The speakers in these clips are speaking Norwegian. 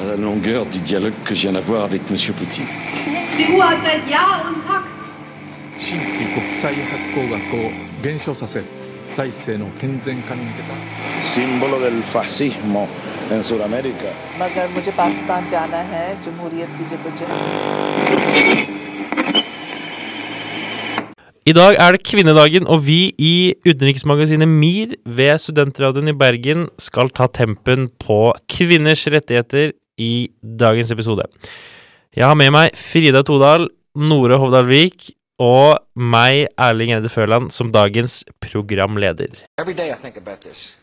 À la longueur du dialogue que je viens d'avoir avec M. Poutine. Symbole del fascismo en Sudamérica. मगर मुझे पाकिस्तान जाना है जमहूरियत की I dag er det kvinnedagen, og vi i utenriksmagasinet MIR ved Studentradioen i Bergen skal ta tempen på kvinners rettigheter i dagens episode. Jeg har med meg Frida Todal, Nore Hovdalvik og meg, Erling Eide Føland, som dagens programleder. Every day I think about this.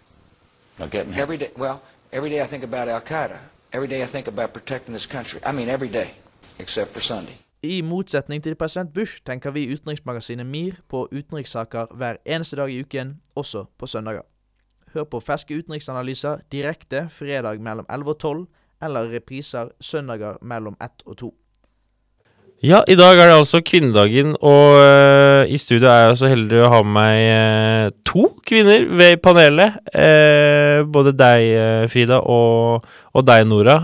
Every day, well, every day I think about Al Qaeda. Every day I think about protecting this country. I mean, every day, except for Sunday. I motsetning til president Bush tenker vi i utenriksmagasinet MIR på utenrikssaker hver eneste dag i uken, også på søndager. Hør på ferske utenriksanalyser direkte fredag mellom 11 og 12, eller repriser søndager mellom 1 og 2. Ja, i dag er det altså kvinnedagen, og øh, i studio er jeg så heldig å ha med meg øh, to kvinner ved panelet. Eh, både deg, øh, Frida, og, og deg, Nora.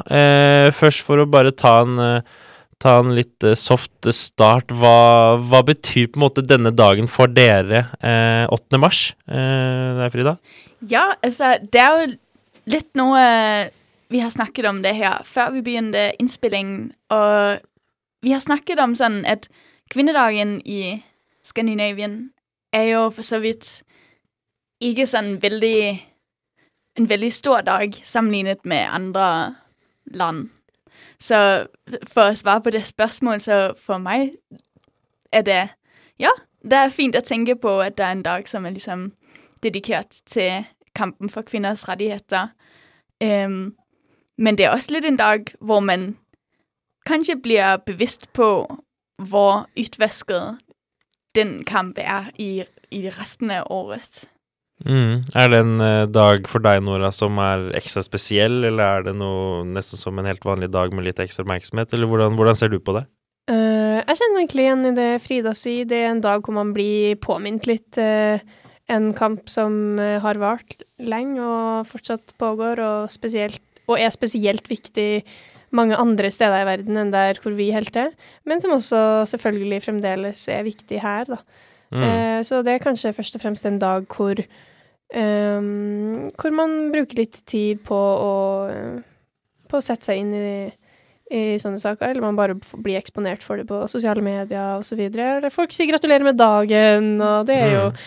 Først for å bare ta en, øh, ta en litt øh, soft start. Hva, hva betyr på en måte denne dagen for dere, eh, 8. mars? Eh, deg, Frida? Ja, altså, det er jo litt noe Vi har snakket om det her før vi begynte innspillingen, og vi har snakket om sånn at kvinnedagen i Skandinavien er jo for så vidt ikke sånn veldig En veldig stor dag sammenlignet med andre land. Så for å svare på det spørsmålet, så for meg er det Ja, det er fint å tenke på at det er en dag som er liksom dedikert til kampen for kvinners rettigheter. Um, men det er også litt en dag hvor man kanskje blir bevisst på hvor utvasket den kamp er i, i resten av året. Mm. Er det en eh, dag for deg, Nora, som er ekstra spesiell, eller er det noe nesten som en helt vanlig dag med litt ekstra oppmerksomhet, eller hvordan, hvordan ser du på det? Uh, jeg kjenner egentlig igjen i det Frida sier. Det er en dag hvor man blir påminnet litt. Uh, en kamp som har vart lenge og fortsatt pågår, og, spesielt, og er spesielt viktig mange andre steder i verden enn der hvor vi helt er, men som også selvfølgelig fremdeles er viktig her, da. Mm. Så det er kanskje først og fremst en dag hvor ehm, Hvor man bruker litt tid på å På å sette seg inn i, i sånne saker, eller man bare blir eksponert for det på sosiale medier osv. Eller folk sier 'gratulerer med dagen', og det er jo Mm.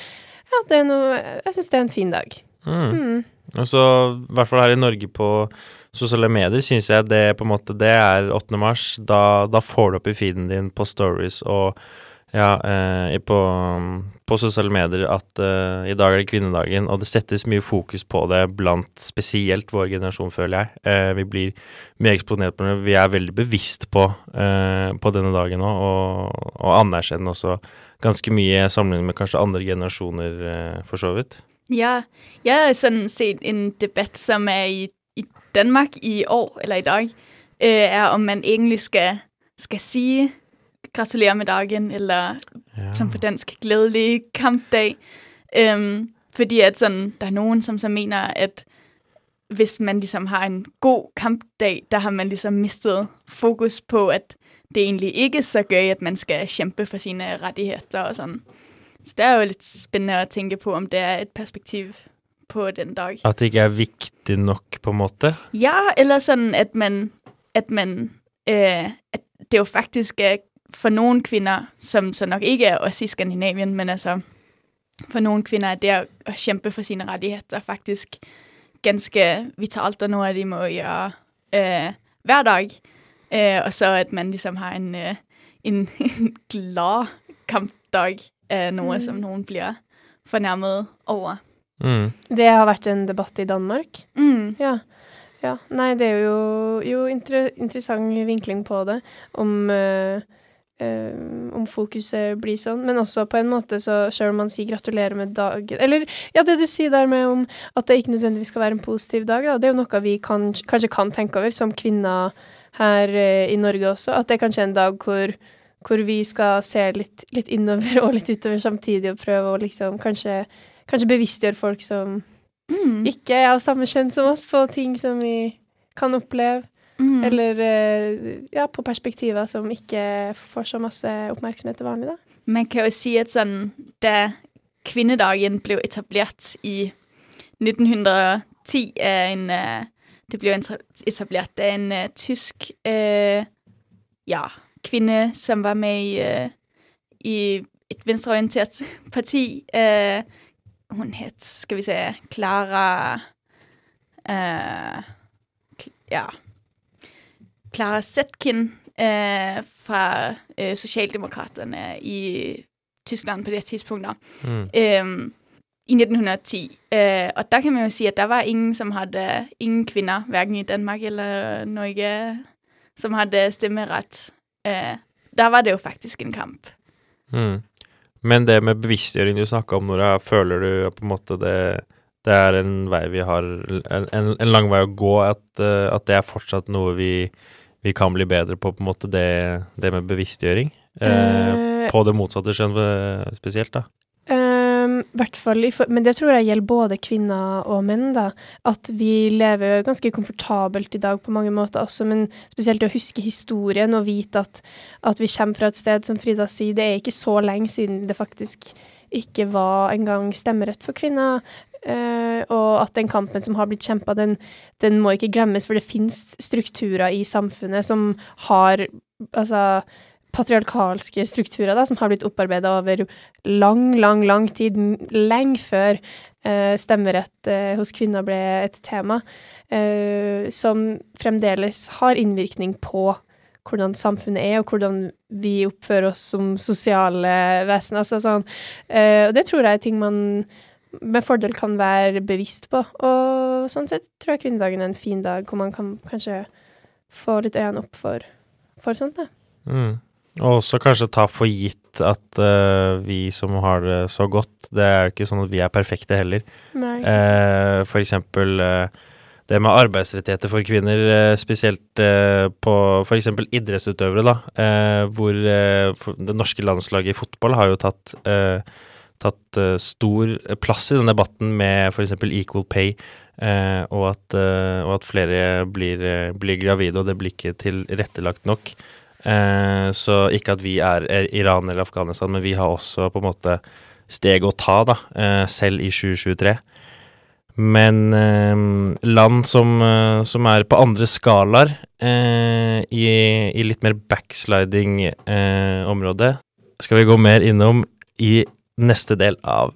Ja, det er noe Jeg syns det er en fin dag. Mm. Mm. Og så, i hvert fall her i Norge på sosiale medier, syns jeg det på en måte Det er 8. mars. Da, da får du opp i feeden din på stories og ja, eh, på, på sosiale medier at eh, i dag er det kvinnedagen, og det settes mye fokus på det blant spesielt vår generasjon, føler jeg. Eh, vi blir mye eksponert på det. Vi er veldig bevisst på, eh, på denne dagen nå, og, og anerkjenner også ganske mye sammenlignet med kanskje andre generasjoner, eh, for så vidt. Ja, jeg har sånn sett en debatt som er i, i Danmark i år, eller i dag, øh, er om man egentlig skal, skal sige gratulerer med dagen, eller Ja. som på dansk, glædelig kampdag. Øhm, fordi at sådan, der er nogen, som så mener, at hvis man ligesom har en god kampdag, der har man ligesom mistet fokus på, at det egentlig ikke så gøy, at man skal kæmpe for sine rettigheder og sådan. Så det er jo litt spennende å tenke på, om det er et perspektiv på den dag. At det ikke er viktig nok, på en måte. Ja, eller sånn at man, at man, øh, at det jo faktisk er for nogle kvinder, som så nok ikke er også i Skandinavien, men altså for nogle kvinder er det at kæmpe for sine rettigheder faktisk ganske vitalt, og noget, de må gøre øh, hver dag. Øh, og så at man ligesom har en, øh, en, en glad kampdag af noe Mm. som noen blir fornærmet over. Mm. Det har vært en debatt i Danmark. Mm. Ja. ja. Nei, det er jo, jo inter interessant vinkling på det, om eh, eh, om fokuset blir sånn, men også på en måte så selv om man sier gratulerer med dagen Eller ja, det du sier der med om at det ikke nødvendigvis skal være en positiv dag, da, det er jo noe vi kan, kanskje kan tenke over som kvinner her uh, i Norge også, at det er kanskje en dag hvor hvor vi skal se litt, litt innover og litt utover samtidig og prøve å liksom kanskje kanskje bevisstgjøre folk som Mm. ikke er av samme kjønn som oss, på ting som vi kan oppleve. Mm. Eller eh, ja, på perspektiver som ikke får så masse oppmerksomhet til vanlig, da. Man kan jo si at sånn Da kvinnedagen ble etablert i 1910 av en øh, Det ble etablert av en øh, tysk øh, ja, kvinne som var med i, i et venstreorientert parti. Øh, hun het, skal vi se, Clara øh, Ja. Clara Zetkin øh, fra øh, Socialdemokraterne i Tyskland på det tidspunkt. Mm. Øhm, I 1910. Øh, og der kan man jo si at der var ingen, som hadde ingen kvinner, hverken i Danmark eller Norge, som hadde stemmerett. Eh, der var det jo faktisk en kamp. Mm. Men det med bevisstgjøring du snakka om, Nora, føler du på en måte det det er en vei vi har En, en, lang vei å gå, at, eh, at det er fortsatt noe vi, vi kan bli bedre på, på måte, det, det med bevisstgjøring? Eh, Eh, på det motsatte kjønn eh, spesielt, da. Um, hvert fall Men det tror jeg gjelder både kvinner og menn, da. At vi lever ganske komfortabelt i dag på mange måter også, men spesielt det å huske historien og vite at, at vi kommer fra et sted, som Frida sier, det er ikke så lenge siden det faktisk ikke var engang stemmerett for kvinner. Eh, og at den kampen som har blitt kjempa, den, den må ikke glemmes, for det finnes strukturer i samfunnet som har altså patriarkalske strukturer da, som har blitt opparbeida over lang, lang, lang tid, lenge før uh, stemmerett uh, hos kvinner ble et tema, som fremdeles har innvirkning på hvordan samfunnet er, og hvordan vi oppfører oss som sosiale vesen. Altså, sånn, og det tror jeg er ting man med fordel kan være bevisst på. Og sånn sett tror jeg kvinnedagen er en fin dag hvor man kan kanskje få litt øynene opp for, for sånt. Da. Mm. Og også kanskje ta for gitt at uh, vi som har det så godt, det er jo ikke sånn at vi er perfekte heller. Nei, ikke Eh, for eksempel uh, det med arbeidsrettigheter for kvinner, spesielt på eksempel idrettsutøvere, da, hvor det norske landslaget i fotball har jo tatt, tatt uh, stor plass i den debatten med eksempel equal pay, uh, og, at, uh, og at flere blir, blir gravide, og det blir ikke tilrettelagt nok. Så ikke at vi er, er Iran eller Afghanistan, men vi har også på en måte steg å ta, da, selv i 2023. Men land som, som er på andre skalaer, i, i litt mer backsliding-område, skal vi gå mer innom i neste del av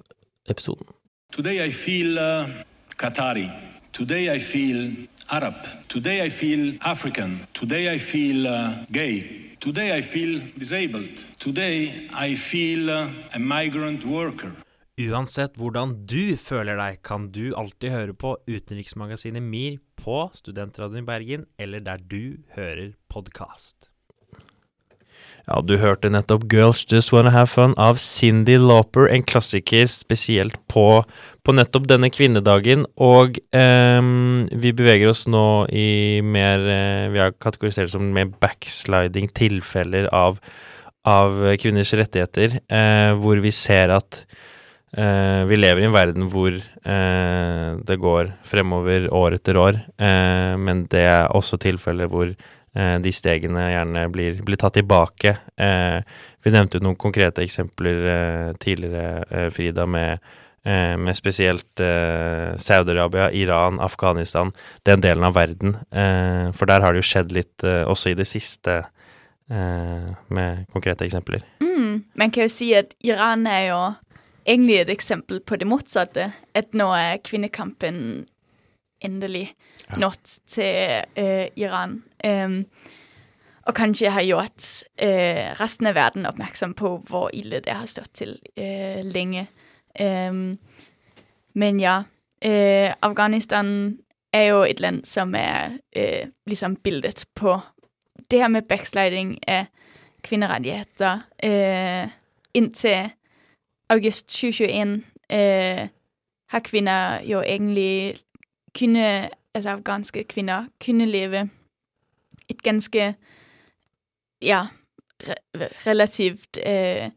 episoden. Today I feel uh, Qatari. Today I feel Arab. Today I feel African. Today I feel uh, gay. Today I feel disabled. Today I feel uh, a migrant worker. Uansett hvordan du føler deg, kan du alltid høre på Utenriksmagasinet MIR på Studentradioen i Bergen, eller der du hører podkast. Ja, du hørte nettopp Girls Just Wanna Have Fun av Cindy Lauper, en klassiker spesielt på, på nettopp denne kvinnedagen. Og ehm, vi beveger oss nå i mer eh, Vi har kategorisert det som mer backsliding, tilfeller av, av kvinners rettigheter, eh, hvor vi ser at eh, vi lever i en verden hvor eh, det går fremover år etter år, eh, men det er også tilfeller hvor eh, de stegene gjerne blir, blir tatt tilbake. Eh, vi nevnte jo noen konkrete eksempler eh, tidligere, eh, Frida, med, eh, med spesielt eh, Saudi-Arabia, Iran, Afghanistan, den delen av verden. Eh, for der har det jo skjedd litt eh, også i det siste, eh, med konkrete eksempler. Mm. Man kan jo si at Iran er jo egentlig et eksempel på det motsatte. At nå er kvinnekampen endelig Ja. nådd til øh, Iran. Øhm, og kanskje har gjort øh, resten av verden oppmerksom på hvor ille det har stått til øh, lenge. Men ja, øh, Afghanistan er jo et land som er liksom bildet på det her med backsliding av kvinnerettigheter. Inntil august 2021 øh, har kvinner jo egentlig kunne, altså afghanske kvinner, kunne leve et ganske, ja, re relativt øh,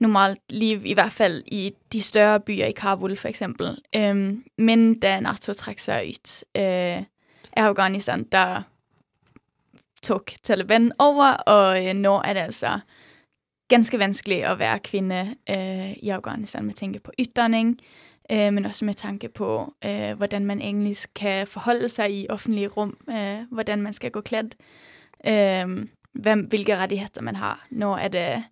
normalt liv, i hvert fall i de større byer, i Kabul for eksempel. Øhm, men da Nato trak seg ut øh, af Afghanistan, der tok Taliban over, og øh, nå er det altså ganske vanskelig å være kvinne øh, i Afghanistan med tanke på utdanning, øh, men også med tanke på øh, hvordan man egentlig skal forholde seg i offentlige rom, øh, hvordan man skal gå kledd, øh, hvem, hvilke rettigheter man har. Nå er det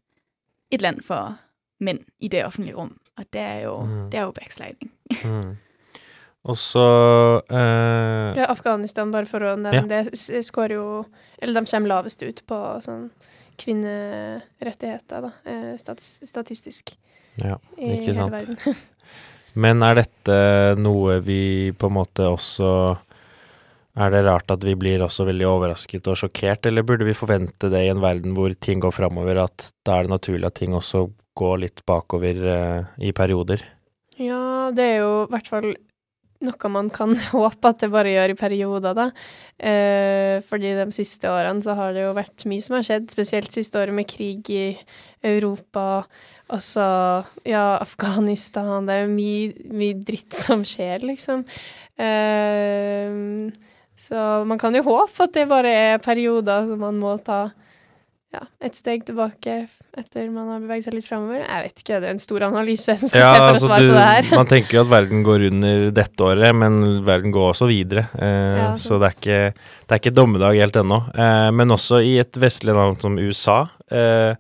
et land for menn i det offentlige rom, og det er jo, Mm. det er jo backsliding. Mm. Og så eh, Ja, Afghanistan, bare for å nevne det, s- skårer jo Eller de kommer lavest ut på sånn kvinnerettigheter, da, eh, statis statistisk. Ja, i ikke hele sant. Men er dette noe vi på en måte også Er det rart at vi blir også veldig overrasket og sjokkert, eller burde vi forvente det i en verden hvor ting går framover, at da er det naturlig at ting også går litt bakover eh, i perioder? Ja, det er jo i hvert fall noe man kan håpe at det bare gjør i perioder, da. Eh, fordi de siste årene så har det jo vært mye som har skjedd, spesielt siste året med krig i Europa. Også, ja, Afghanistan. Det er jo mye, mye dritt som skjer, liksom. Uh, så man kan jo håpe at det bare er perioder som man må ta ja, et steg tilbake etter man har beveget seg litt framover. Jeg vet ikke, det er en stor analyse som Ja, for altså, å altså svare du, på det her. man tenker jo at verden går under dette året, men verden går også videre. Eh, Ja, så det er, ikke, det er ikke dommedag helt ennå. Eh, men også i et vestlig land som USA. Eh,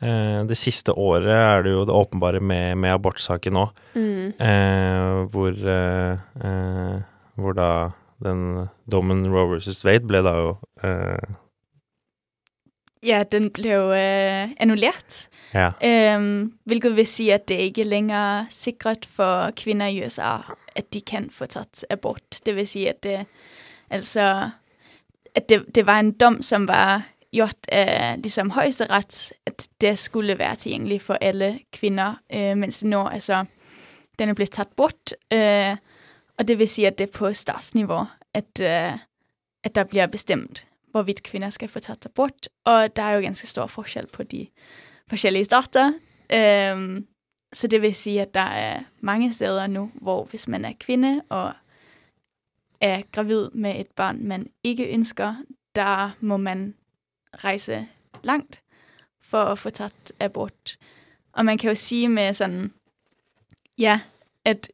det siste året er det jo det åpenbare med, med abortsaken nå. Mm. Eh, hvor, eh, eh, hvor da den dommen Roe versus Wade ble da jo eh, Ja, den blev øh, annullert, Ja. øhm, hvilket vil si at det ikke lenger er sikret for kvinner i USA, at de kan få tatt abort. Det vil si at det, altså, at det, det var en dom, som var gjort af ligesom højesteret, at det skulle være tilgængeligt for alle kvinder, øh, mens det nå, altså, den er blevet taget bort, øh, og det vil sige, at det er på statsniveau, at, øh, at der bliver bestemt, hvorvidt kvinder skal få taget abort, og der er jo ganske stor forskel på de forskellige stater. Øhm, så det vil sige, at der er mange steder nu, hvor hvis man er kvinde og er gravid med et barn, man ikke ønsker, der må man rejse langt for at få taget abort. Og man kan jo sige med sådan, ja, at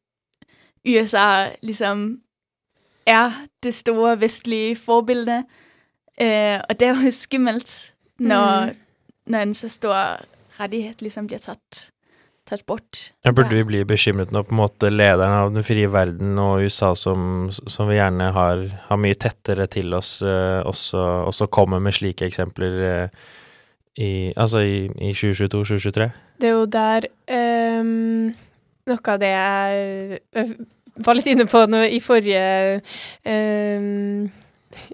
USA ligesom er det store vestlige forbilde, øh, og det er jo skimmelt, når, Mm. når en så stor rettighet ligesom blir tatt, tatt bort. Ja, burde vi bli bekymret nå, på en måte lederen av den frie verden og USA, som, som vi gjerne har, har mye tettere til oss, eh, også, også kommer med slike eksempler eh, i, altså i, i 2022-2023? Det er jo der eh, noe av det jeg øh, var litt inne på nå i forrige ehm,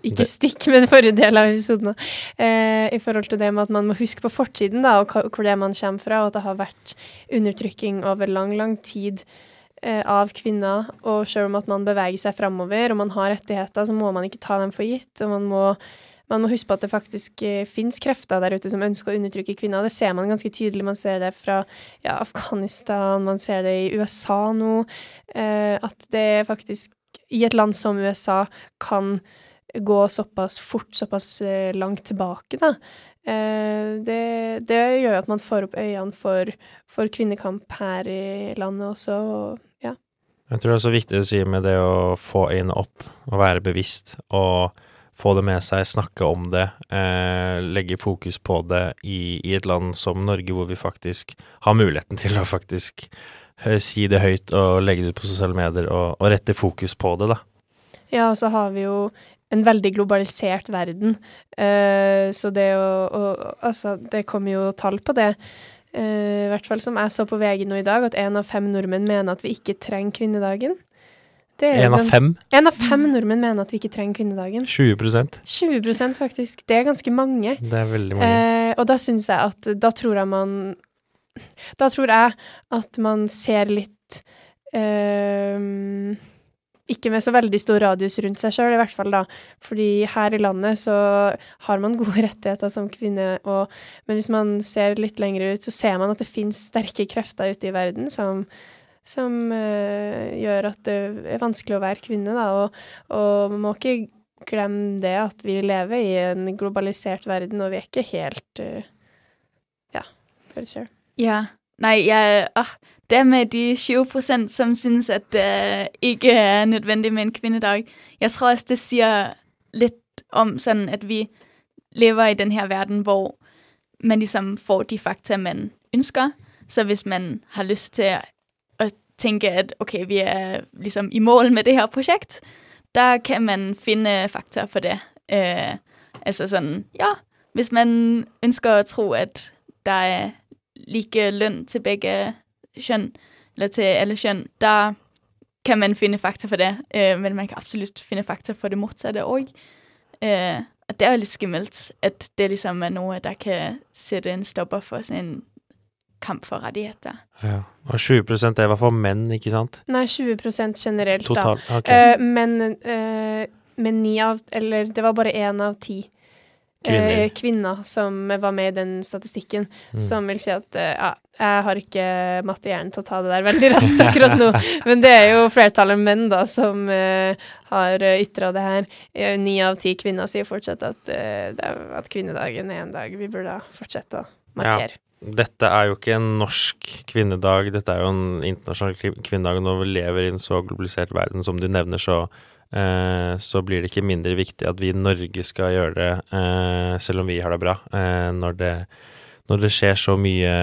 Ikke stikk, men forrige del av episoden. òg. Eh, I forhold til det med at man må huske på fortiden, da, og hvor det man kommer fra, og at det har vært undertrykking over lang, lang tid eh, av kvinner. Og selv om at man beveger seg framover, og man har rettigheter, så må man ikke ta dem for gitt. Og man må man må huske på at det faktisk eh, finnes krefter der ute som ønsker å undertrykke kvinner. Det ser man ganske tydelig. Man ser det fra ja, Afghanistan, man ser det i USA nå. Eh, at det faktisk i et land som USA kan gå såpass fort, såpass eh, langt tilbake, da. Eh, det, det gjør jo at man får opp øynene for, for kvinnekamp her i landet også, og ja. Jeg tror det er så viktig å si med det å få øynene opp og være bevisst og få det med seg, snakke om det, eh, legge fokus på det i, i et land som Norge, hvor vi faktisk har muligheten til å faktisk eh, si det høyt og legge det ut på sosiale medier og, og rette fokus på det, da. Ja, og så har vi jo en veldig globalisert verden. Eh, så det å, å Altså, det kommer jo tall på det. Eh, I hvert fall som jeg så på VG nå i dag, at én av fem nordmenn mener at vi ikke trenger kvinnedagen. En av fem? En av fem nordmenn mener at vi ikke trenger kvinnedagen. 20% 20% faktisk. Det er ganske mange. Det er veldig mange. Eh, og da syns jeg at Da tror jeg man Da tror jeg at man ser litt eh, ikke med så veldig stor radius rundt seg sjøl, i hvert fall da. Fordi her i landet så har man gode rettigheter som kvinne, og, men hvis man ser litt lenger ut, så ser man at det finnes sterke krefter ute i verden som, som uh, gjør at det er vanskelig å være kvinne, da. Og, og man må ikke glemme det at vi lever i en globalisert verden, og vi er ikke helt uh, ja, for sure. Ja. Nej, jeg, åh, det med de 20 procent, som synes, at det ikke er nødvendig med en kvinnedag Jeg tror også, det siger litt om sånn at vi lever i den her verden, hvor man liksom får de fakta, man ønsker. Så hvis man har lyst til å tenke at ok, vi er liksom i mål med det her projekt, der kan man finne fakta for det. Øh, altså sånn ja, hvis man ønsker å tro, at der er like løn til begge kjønn, eller til alle kjønn, da kan man finne fakta for det. Øh, men man kan absolutt finne fakta for det motsatte òg. Øh, og det er jo litt skummelt at det liksom er noe der kan sette en stopper for sin kamp for rettigheter. Ja. Og 20 det er i hvert fall menn, ikke sant? Nei, 20 generelt, Total, da. ok. Uh, men eh, men ni av Eller det var bare én av ti Kvinner. eh, kvinner som var med i den statistikken, Mm. som vil si at eh, ja, jeg har ikke matte i hjernen til å ta det der veldig raskt akkurat nå, men det er jo flertallet menn da som uh, har ytra det her. Ni av ti kvinner sier fortsatt at, uh, at kvinnedagen er en dag vi burde fortsette å markere. Dette er jo ikke en norsk kvinnedag, dette er jo en internasjonal kvinnedag. Når vi lever i en så globalisert verden som du nevner, så, så blir det ikke mindre viktig at vi i Norge skal gjøre det, eh, selv om vi har det bra, eh, når, det, når det skjer så mye,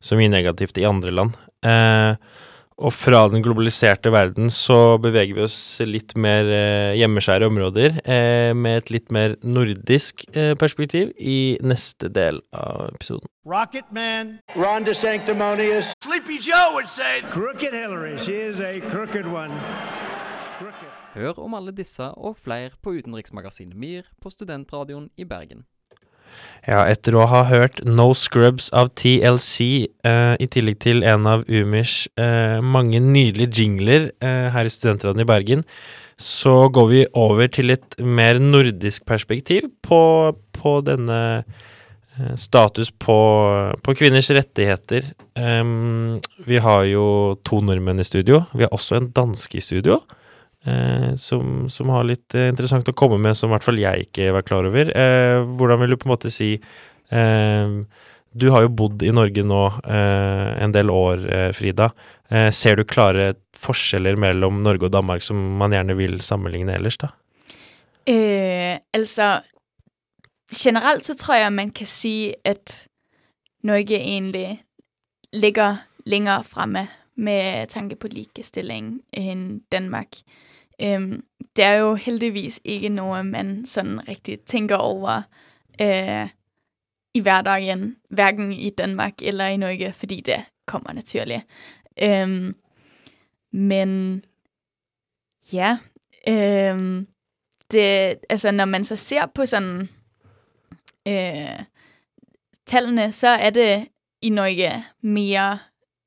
så mye negativt i andre land. Eh, og fra den globaliserte verden så beveger vi oss litt mer eh, hjemmeskjære områder, eh, med et litt mer nordisk eh, perspektiv i neste del av episoden. Rocket Man, Ron DeSanctimonious, Sleepy Joe would say, Crooked Hillary. She is a crooked one. Hør om alle disse og flere på utenriksmagasinet MIR på Studentradioen i Bergen. Ja, etter å ha hørt No Scrubs av TLC, eh, i tillegg til en av Umirs eh, mange nydelige jingler eh, her i Studentradioen i Bergen, så går vi over til et mer nordisk perspektiv på, på denne eh, status på, på kvinners rettigheter. Um, vi har jo to nordmenn i studio. Vi har også en danske i studio. Eh, som, som har litt eh, interessant å komme med, som i hvert fall jeg ikke var klar over. Eh, hvordan vil du på en måte si Du har jo bodd i Norge nå en del år, Frida. Ser du klare forskjeller mellom Norge og Danmark som man gjerne vil sammenligne ellers, da? Eh, altså, generelt så tror jeg, man kan si, at Norge egentlig ligger lenger fremme med tanke på likestilling enn Danmark. Øhm, det er jo heldigvis ikke noe man sådan rigtig tænker over øh, i hverdagen, hverken i Danmark eller i Norge, fordi det kommer naturligt. Øhm, men ja, øhm, det, altså når man så ser på sådan øh, tallene, så er det i Norge mere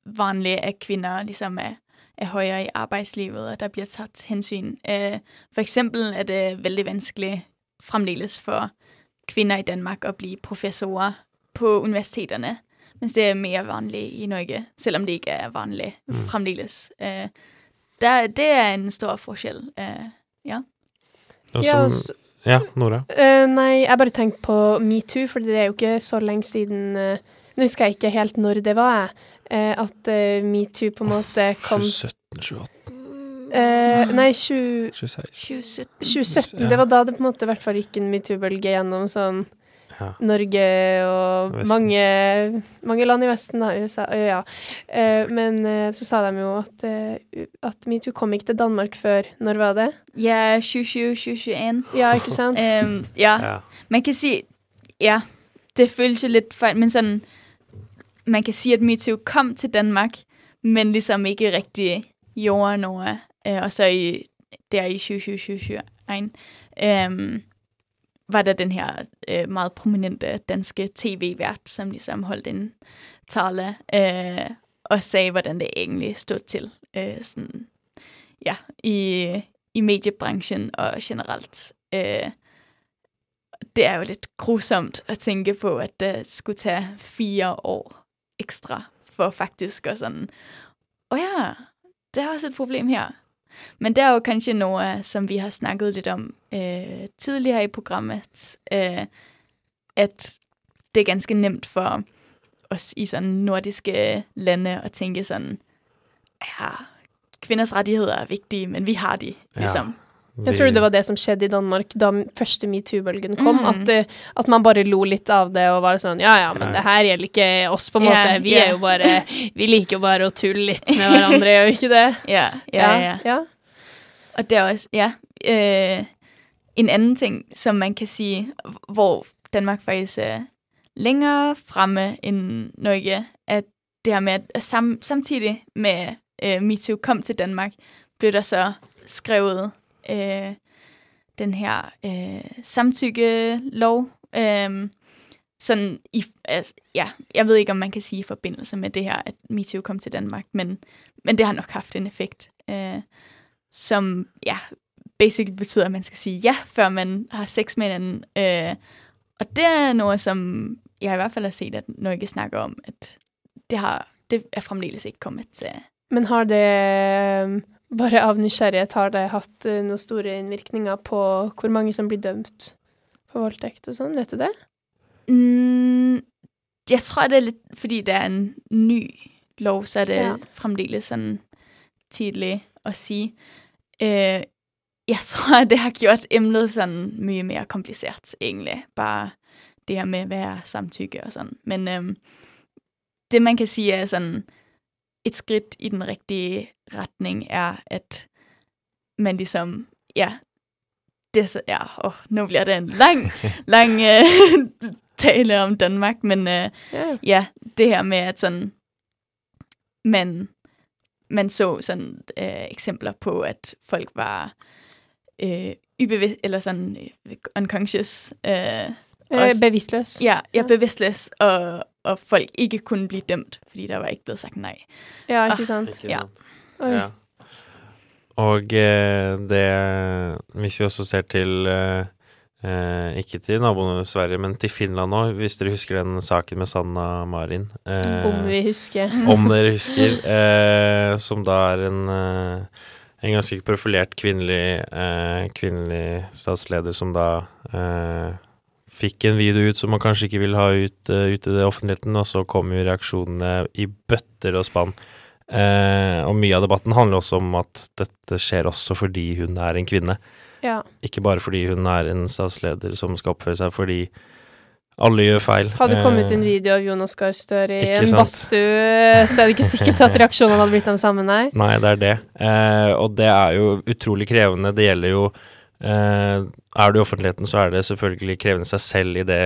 vanligt, at kvinder ligesom er, er højere i arbejdslivet, og der bliver taget hensyn. Øh, for eksempel er det veldig vanskeligt fremdeles for kvinder i Danmark at blive professorer på universiteterne, mens det er mere vanligt i Norge, selvom det ikke er vanligt Mm. fremdeles. Øh, der, det er en stor forskel. Øh, ja. Og Ja, som, ja, Nora? Eh, nei, jeg bare tenkte på metoo, for det er jo ikke så lenge siden eh, Nå husker jeg ikke helt når det var, jeg. Eh, at eh, metoo på en måte kom 2017, 2018 Eh, nei, 20, 2016. 2017. Det var da det på en måte i hvert fall gikk en metoo-bølge gjennom sånn Ja. Norge og mange, mange land i Vesten, da. USA. øh, Ja. Eh, men eh, så sa de jo at, eh, at metoo kom ikke til Danmark før Når var det? Ja, 2020-2021. Ja, ikke sant? um, ja. Ja. man kan si ja, det føles jo feil, men sådan, man kan sige, at MeToo kom til Danmark, men ligesom ikke rigtig gjorde noget. Øh, og så i, der i 2021 øh, var der den her øh, meget prominente danske tv-vært, som ligesom holdt en tale øh, og sagde, hvordan det egentlig stod til øh, sådan, ja, i, i mediebranchen og generelt. Øh, det er jo litt grusomt at tenke på at det skulle tage fire år ekstra for faktisk å sånn Å ja, det er også et problem her. Men det er jo kanskje noe som vi har snakket litt om eh, tidligere i programmet, eh, at det er ganske nemt for oss i sånn nordiske lande å tenke sånn Ja, kvinners rettigheter er viktige, men vi har de, liksom. Jeg tror det var det som skjedde i Danmark da første metoo-bølgen kom. Mm. At, eh, at man bare lo litt av det og var sånn Ja ja, men det her gjelder ikke oss, på en måte. Yeah, Vi yeah. er jo bare Vi liker jo bare å tulle litt med hverandre, gjør vi ikke det? Ja, ja, ja. ja. Og det er også, ja, øh, en annen ting, som man kan si hvor Danmark faktisk er lenger fremme enn Norge, at det her med, at sam, samtidig med øh, MeToo kom til Danmark, ble der så skrevet øh, den her øh, samtykkelov, øh, sådan i, altså, ja, jeg ved ikke, om man kan sige i forbindelse med det her, at MeToo kom til Danmark, men, men det har nok haft en effekt, øh, som, ja, basically betyder, at man skal sige ja, før man har sex med hinanden. Øh, og det er noe som jeg i hvert fall har set, at Norge snakker om, at det, har, det er fremdeles ikke kommet til. Men har det Bare av nysgjerrighet, har det hatt eh, noen store innvirkninger på hvor mange som blir dømt for voldtekt og sånn? Vet du det? Mm, jeg tror, det er litt fordi det er en ny lov, så er det Ja. fremdeles sånn tidlig å si. Øh, jeg tror, det har gjort emnet sånn mye mer komplisert, egentlig. Bare det her med hva er samtykke og sånn. Men øhm, det man kan si er sånn Et skritt i den riktige retning er at man liksom Ja. Det så, ja, åh, nå blir det en lang, lang øh, tale om Danmark, men øh, Ja. ja, det her med at sånn man, man så sånn øh, eksempler på at folk var øh, ubevisst, eller sånn øh, unconscious. Øh, Eh, også- bevisstløs. Ja, ja bevisstløs, og, og folk ikke kunne bli dømt, fordi der var ikke blevet sagt nei. Ja, Ah, ikke sant? Ikke Ja. Ja. Og eh, det Hvis vi også ser til eh, eh, Ikke til naboene Sverige, men til Finland nå, hvis dere husker den saken med Sanna Marin. eh, Om vi husker. Om dere husker. Eh, som da er en eh, en ganske profilert kvinnelig, eh, kvinnelig statsleder som da eh, fikk en video ut som man kanskje ikke vil ha ut, uh, ut i det offentligheten, og så kom jo reaksjonene i bøtter og spann. Uh, og mye av debatten handler også om at dette skjer også fordi hun er en kvinne. Ja. Ikke bare fordi hun er en statsleder som skal oppføre seg, fordi alle gjør feil. Hadde det kommet Eh, en video av Jonas Gahr Støre i en badstue, så er det ikke sikkert at reaksjonene hadde blitt de samme, nei. Nei, det er det. Eh, og det er jo utrolig krevende. Det gjelder jo eh, Er du i offentligheten, så er det selvfølgelig krevende seg selv i det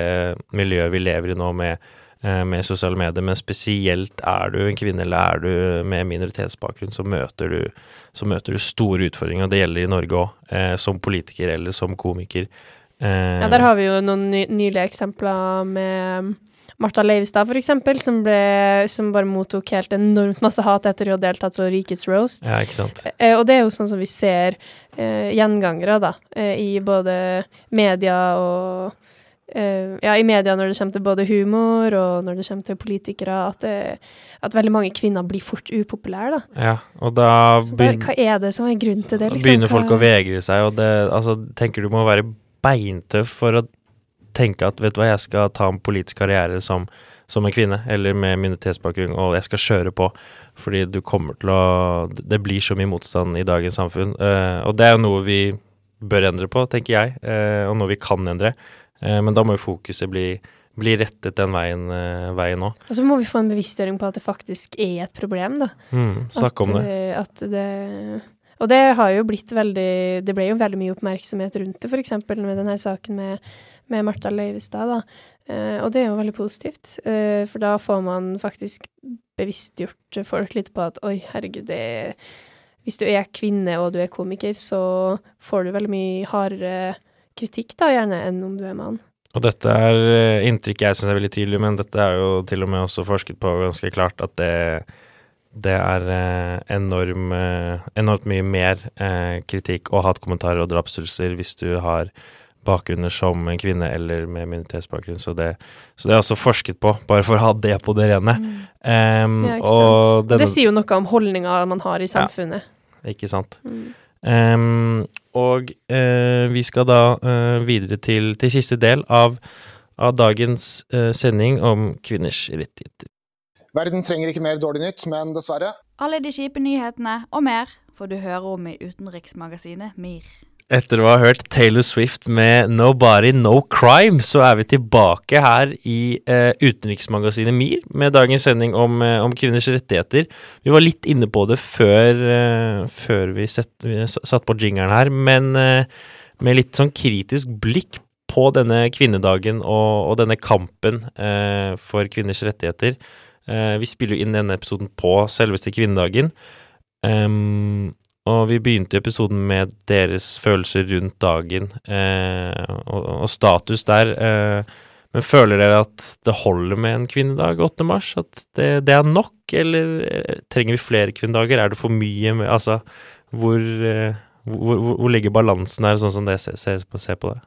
miljøet vi lever i nå med, eh, med sosiale medier, men spesielt er du en kvinne eller er du med minoritetsbakgrunn, så møter du, så møter du store utfordringer. Og det gjelder i Norge òg, eh, som politiker eller som komiker. Ja, der har vi jo noen ny nylige eksempler med Martha Leivestad, for eksempel, som, ble, som bare mottok helt enormt masse hat etter å ha deltatt på Rikets roast. Ja, ikke sant. Eh, og det er jo sånn som vi ser eh, gjengangere, da, eh, i både media og eh, Ja, i media når det kommer til både humor og når det kommer til politikere, at, det, at veldig mange kvinner blir fort upopulære, da. Ja, og da Så da, hva er det som er grunnen til det, liksom? begynner folk Hva- å vegre seg, og det Altså, tenker du må være beintøff for å tenke at vet du hva, jeg skal ta en politisk karriere som, som en kvinne, eller med minoritetsbakgrunn, og jeg skal kjøre på, fordi du kommer til å Det blir så mye motstand i dagens samfunn, eh, og det er jo noe vi bør endre på, tenker jeg, eh, og noe vi kan endre, Eh, men da må jo fokuset bli, blir rettet den veien, veien nå. Og så må vi få en bevisstgjøring på at det faktisk er et problem, da. Mm, snakke om det. At det Og det har jo blitt veldig Det ble jo veldig mye oppmerksomhet rundt det, f.eks. med denne saken med, med Martha Leivestad, da. Eh, og det er jo veldig positivt, eh, for da får man faktisk bevisstgjort folk litt på at oi, herregud, det er Hvis du er kvinne og du er komiker, så får du veldig mye hardere kritikk, da, gjerne, enn om du er mann. Og dette er eh, inntrykk jeg syns er veldig tydelig, men dette er jo til og med også forsket på ganske klart at det, det er enorm, enormt mye mer kritikk og hatkommentarer og drapstrusler hvis du har bakgrunner som en kvinne eller med minoritetsbakgrunn. Så det, så det er også forsket på, bare for å ha det på det rene. Um, Ja, og denne- Det sier jo noe om holdninga man har i samfunnet. Ja, Ikke sant. Mm. Um, og uh, vi skal da uh, videre til, til siste del av, av dagens uh, sending om kvinners rettigheter. Verden trenger ikke mer dårlig nytt, men dessverre. Alle de kjipe nyhetene og mer får du høre om i utenriksmagasinet MIR. Etter å ha hørt Taylor Swift med 'Nobody No Crime', så er vi tilbake her i eh, utenriksmagasinet MIR med dagens sending om, eh, om kvinners rettigheter. Vi var litt inne på det før, eh, før vi, set, vi satt på jingeren her, men eh, med litt sånn kritisk blikk på denne kvinnedagen og, og denne kampen eh, for kvinners rettigheter. Eh, vi spiller jo inn denne episoden på selveste kvinnedagen. Ehm, og vi begynte episoden med deres følelser rundt dagen eh, og, og status der. Eh, men føler dere at det holder med en kvinnedag 8. mars? At det, det er nok, eller eh, trenger vi flere kvinnedager? Er det for mye? Med, altså, hvor, eh, hvor, hvor, hvor ligger balansen her, sånn som det ser, ser på, ser på det?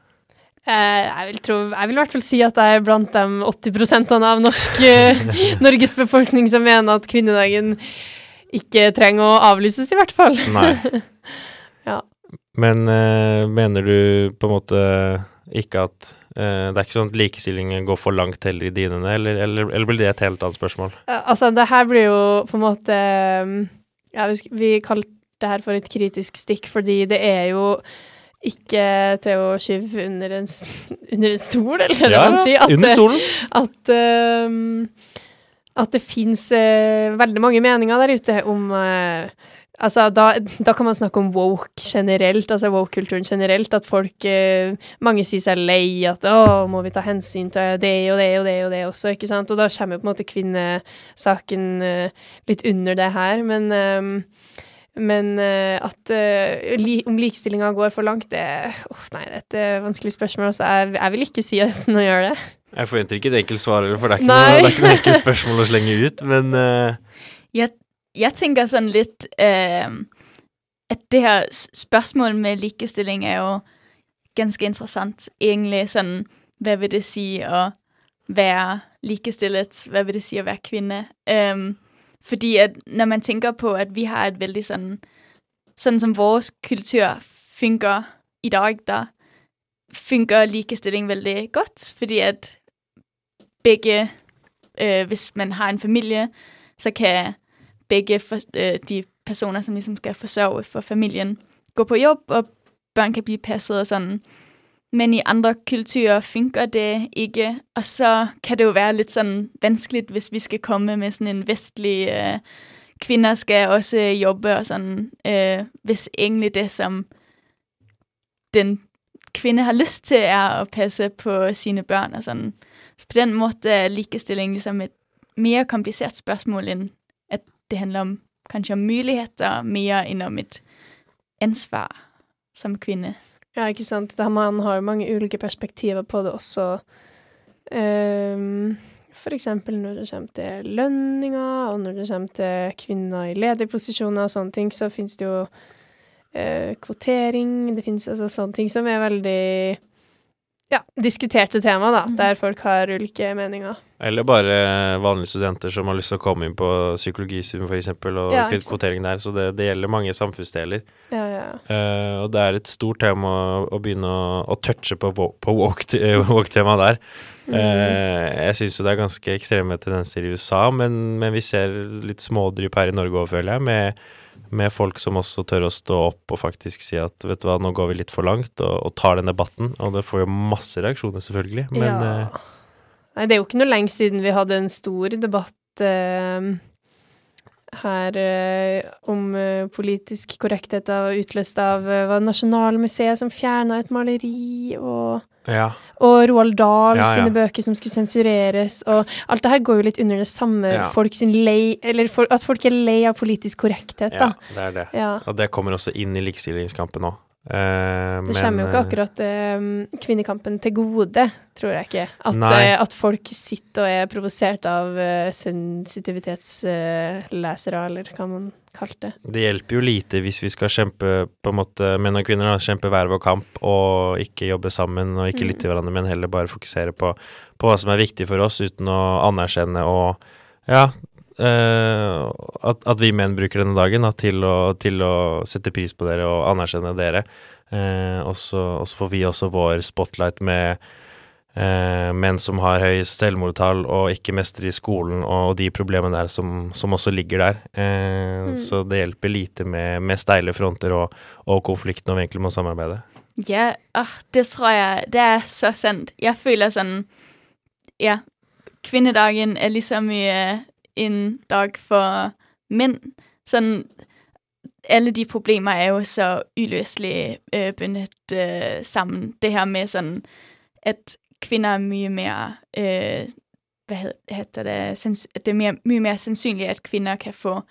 Eh, jeg, vil tro, jeg vil i hvert fall si at jeg er blant de 80% av norsk, eh, Norges befolkning som mener at kvinnedagen ikke trenger å avlyses, i hvert fall. Nei. ja. Men uh, mener du på en måte ikke at uh, Det er ikke sånn at likestillingen går for langt heller i dinene, eller, eller, eller blir det et helt annet spørsmål? Eh, Altså, det her blir jo på en måte um, ja, vi, vi kalte det her for et kritisk stikk, fordi det er jo ikke til å skyve under en, under en stol, eller hva Ja, man ja, sier. under stolen. At, um, at det fins veldig mange meninger der ute om eh, Altså, da, da kan man snakke om woke generelt, altså woke-kulturen generelt. At folk eh, Mange sier seg lei at å, må vi ta hensyn til det og det og det og det også, ikke sant. Og da kommer på en måte kvinnesaken eh, litt under det her. Men, ehm, men eh, at eh, li, om likestillinga går for langt, det oh, nei, det er et eh, vanskelig spørsmål. Så jeg, jeg vil ikke si at den gjør det. Jeg forventer ikke et enkelt svar, heller, for det er ikke, Nei. noe, det er ikke noe enkelt spørsmål å slenge ut, men uh... Jeg, jeg tenker sånn litt uh, at det her spørsmålet med likestilling er jo ganske interessant. Egentlig Sånn hva vil det si å være likestillet? Hva vil det si å være kvinne? Øhm, fordi at når man tænker på, at vi har et veldig sådan, sådan som vores kultur fungerer i dag, der fungerer likestilling veldig godt, fordi at begge, øh, hvis man har en familie, så kan begge for, øh, de personer, som ligesom skal forsørge for familien, gå på jobb, og børn kan blive passet og sådan. Men i andre kulturer fungerer det ikke, og så kan det jo være litt sånn vanskelig hvis vi skal komme med sånn en vestlig øh, Kvinner skal også jobbe og sånn. øh, hvis egentlig det, som den kvinne har lyst til, er å passe på sine børn og sånn. Så på den måten er likestilling liksom et mer komplisert spørsmål end at det handler om kanskje om muligheter mer end om et ansvar som kvinde. Ja, ikke sant. Da man har jo mange ulike perspektiver på det også. Um, for eksempel når det kommer til lønninger, og når det kommer til kvinner i lederposisjoner og sånne ting, så finnes det jo uh, kvotering, det finnes altså sånne ting som er veldig ja, diskuterte tema, da, der folk har ulike meninger. Eller bare vanlige studenter som har lyst til å komme inn på psykologisum for eksempel, og Ja, kvotering der. Så det, det gjelder mange samfunnsdeler. Ja, ja. Uh, og det er et stort tema å, å begynne å, å touche på, på walk-temaet walk der. Eh, jeg syns jo det er ganske ekstreme tendenser i USA, men, men vi ser litt smådrypp her i Norge òg, føler jeg, med, med folk som også tør å stå opp og faktisk si at vet du hva, nå går vi litt for langt, og, og tar den debatten. Og det får jo masse reaksjoner, selvfølgelig, men ja. eh, Nei, det er jo ikke noe lenge siden vi hadde en stor debatt eh, her eh, om eh, politisk korrekthet av, utløst av eh, var Nasjonalmuseet som fjerna et maleri, og, ja. og Roald Dahl Ja, ja. sine bøker som skulle sensureres, og alt det her går jo litt under det samme folk sin lei Eller for, at folk er lei av politisk korrekthet, Ja, det er det. Ja. Og det kommer også inn i likestillingskampen nå. Eh, Det kommer jo ikke eh, akkurat eh, kvinnekampen til gode, tror jeg ikke. At, at folk sitter og er provosert av uh, sensitivitetslesere, eller hva man kalte det. Det hjelper jo lite hvis vi skal kjempe, på en måte, menn og kvinner, da, kjempe hver vår kamp og ikke jobbe sammen og ikke Mm. lytte til hverandre, men heller bare fokusere på, på hva som er viktig for oss, uten å anerkjenne og ja, eh, at, at vi menn bruker denne dagen da, til, å, til å sette pris på dere og anerkjenne dere. Eh, og så får vi også vår spotlight med eh, menn som har høy selvmordstall og ikke mestrer i skolen, og de problemene der som, som også ligger der. Eh, Mm. Så det hjelper lite med, med steile fronter og, og konflikt når vi egentlig må samarbeide. Ja, oh, det tror jeg Det er så sant. Jeg føler sånn Ja, kvinnedagen er like mye en dag for menn. Sådan, Alle de problemer er jo så uløselig øh, bundet øh, sammen. Det her med sådan, at kvinner er mye mer øh, hvad hedder det at Det er mere, mye mere sannsynlig at kvinner kan få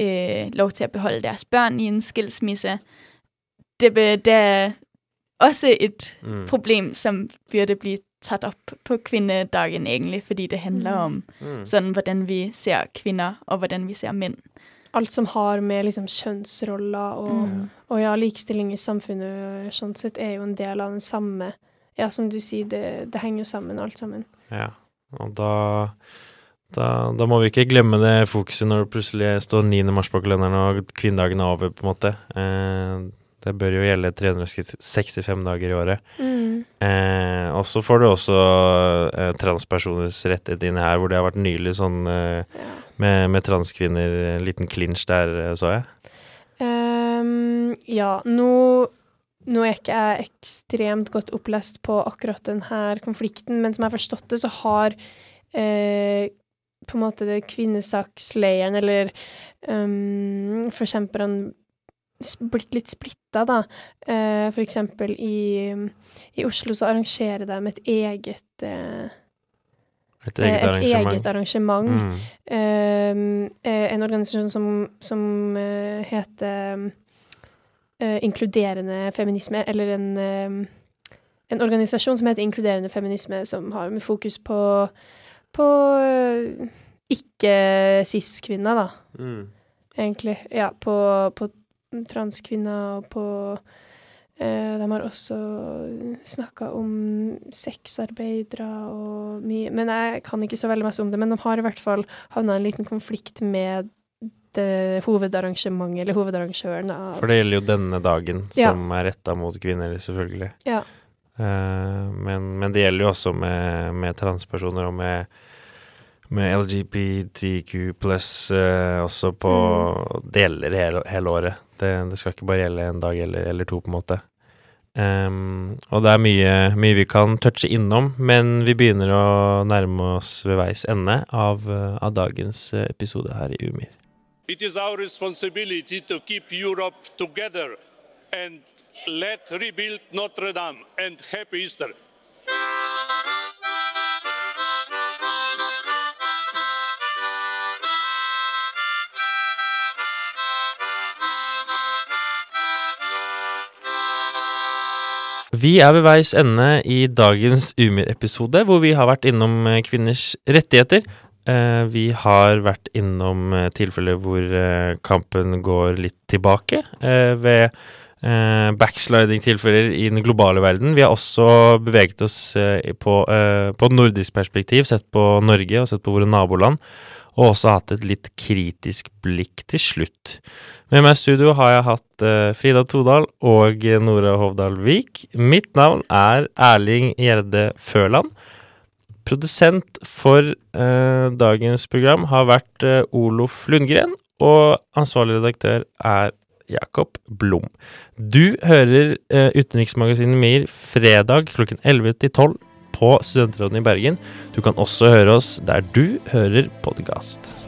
øh, lov til å beholde deres børn i en skilsmisse. Det, det er også et Mm. problem som burde bli tatt opp på kvinnedagen, egentlig, fordi det handler om Mm. sånn hvordan vi ser kvinner, og hvordan vi ser menn. Alt som har med liksom kjønnsroller og, Mm. og ja, likestilling i samfunnet sånn sett, er jo en del av den samme Ja, som du sier, det, det henger jo sammen, alt sammen. Ja, og da, da, da må vi ikke glemme det fokuset når det plutselig står 9. mars på kalenderen og kvinnedagen er over, på en måte. Eh, det bør jo gjelde 365 dager i året. Mm. Eh, og så får du også eh, transpersoners rettigheter inn her, hvor det har vært nylig sånn eh, med, med transkvinner, en liten clinch der, eh, så jeg. Um, ja, nå, nå er ikke jeg ekstremt godt opplest på akkurat denne konflikten, men som jeg har forstått det, så har eh, på en måte det kvinnesaksleiren, eller um, forkjemperne, s- blitt litt splitta, da. Eh, for eksempel i, i Oslo så arrangerer de et eget eh, Et eget eh, arrangement. eget arrangement. Mm. Um, eh, en organisasjon som, som eh, heter eh, Inkluderende feminisme, eller en, eh, en organisasjon som heter Inkluderende feminisme, som har med fokus på, på eh, ikke-cis-kvinner, da. Mm. Egentlig. Ja, på, på transkvinner på eh, De har også snakka om sexarbeidere og mye Men jeg kan ikke så veldig masse om det. Men de har i hvert fall havna i en liten konflikt med det hovedarrangementet, eller hovedarrangøren av For det gjelder jo denne dagen, Ja. som er retta mot kvinner, selvfølgelig. Ja. Eh, men, men det gjelder jo også med, med transpersoner og med, med LGBTQ pluss eh, også på Det gjelder hele, hele året. Det, det skal ikke bare gjelde en dag eller, eller to, på en måte. Um, og det er mye, mye vi kan touche innom, men vi begynner å nærme oss ved veis ende av, eh, av dagens eh, episode her i Umir. It is our responsibility to keep Europe together and let rebuild Notre Dame and happy Easter. Vi er ved veis ende i dagens Umir-episode, hvor vi har vært innom eh, kvinners rettigheter. Eh, vi har vært innom eh, tilfeller hvor kampen går litt tilbake, ved backsliding-tilfeller i den globale verden. Vi har også beveget oss på, på nordisk perspektiv, sett på Norge og sett på våre naboland, og også hatt et litt kritisk blikk til slutt. Med meg i studio har jeg hatt uh, Frida Todal og Nora Hovdal Vik. Mitt navn er Erling Gjerde Førland. Produsent for uh, dagens program har vært uh, Olof Lundgren, og ansvarlig redaktør er Jakob Blom. Du hører Utenriksmagasinet MIR fredag klokken 11 til 12 på Studentrådene i Bergen. Du kan også høre oss der du hører podkast.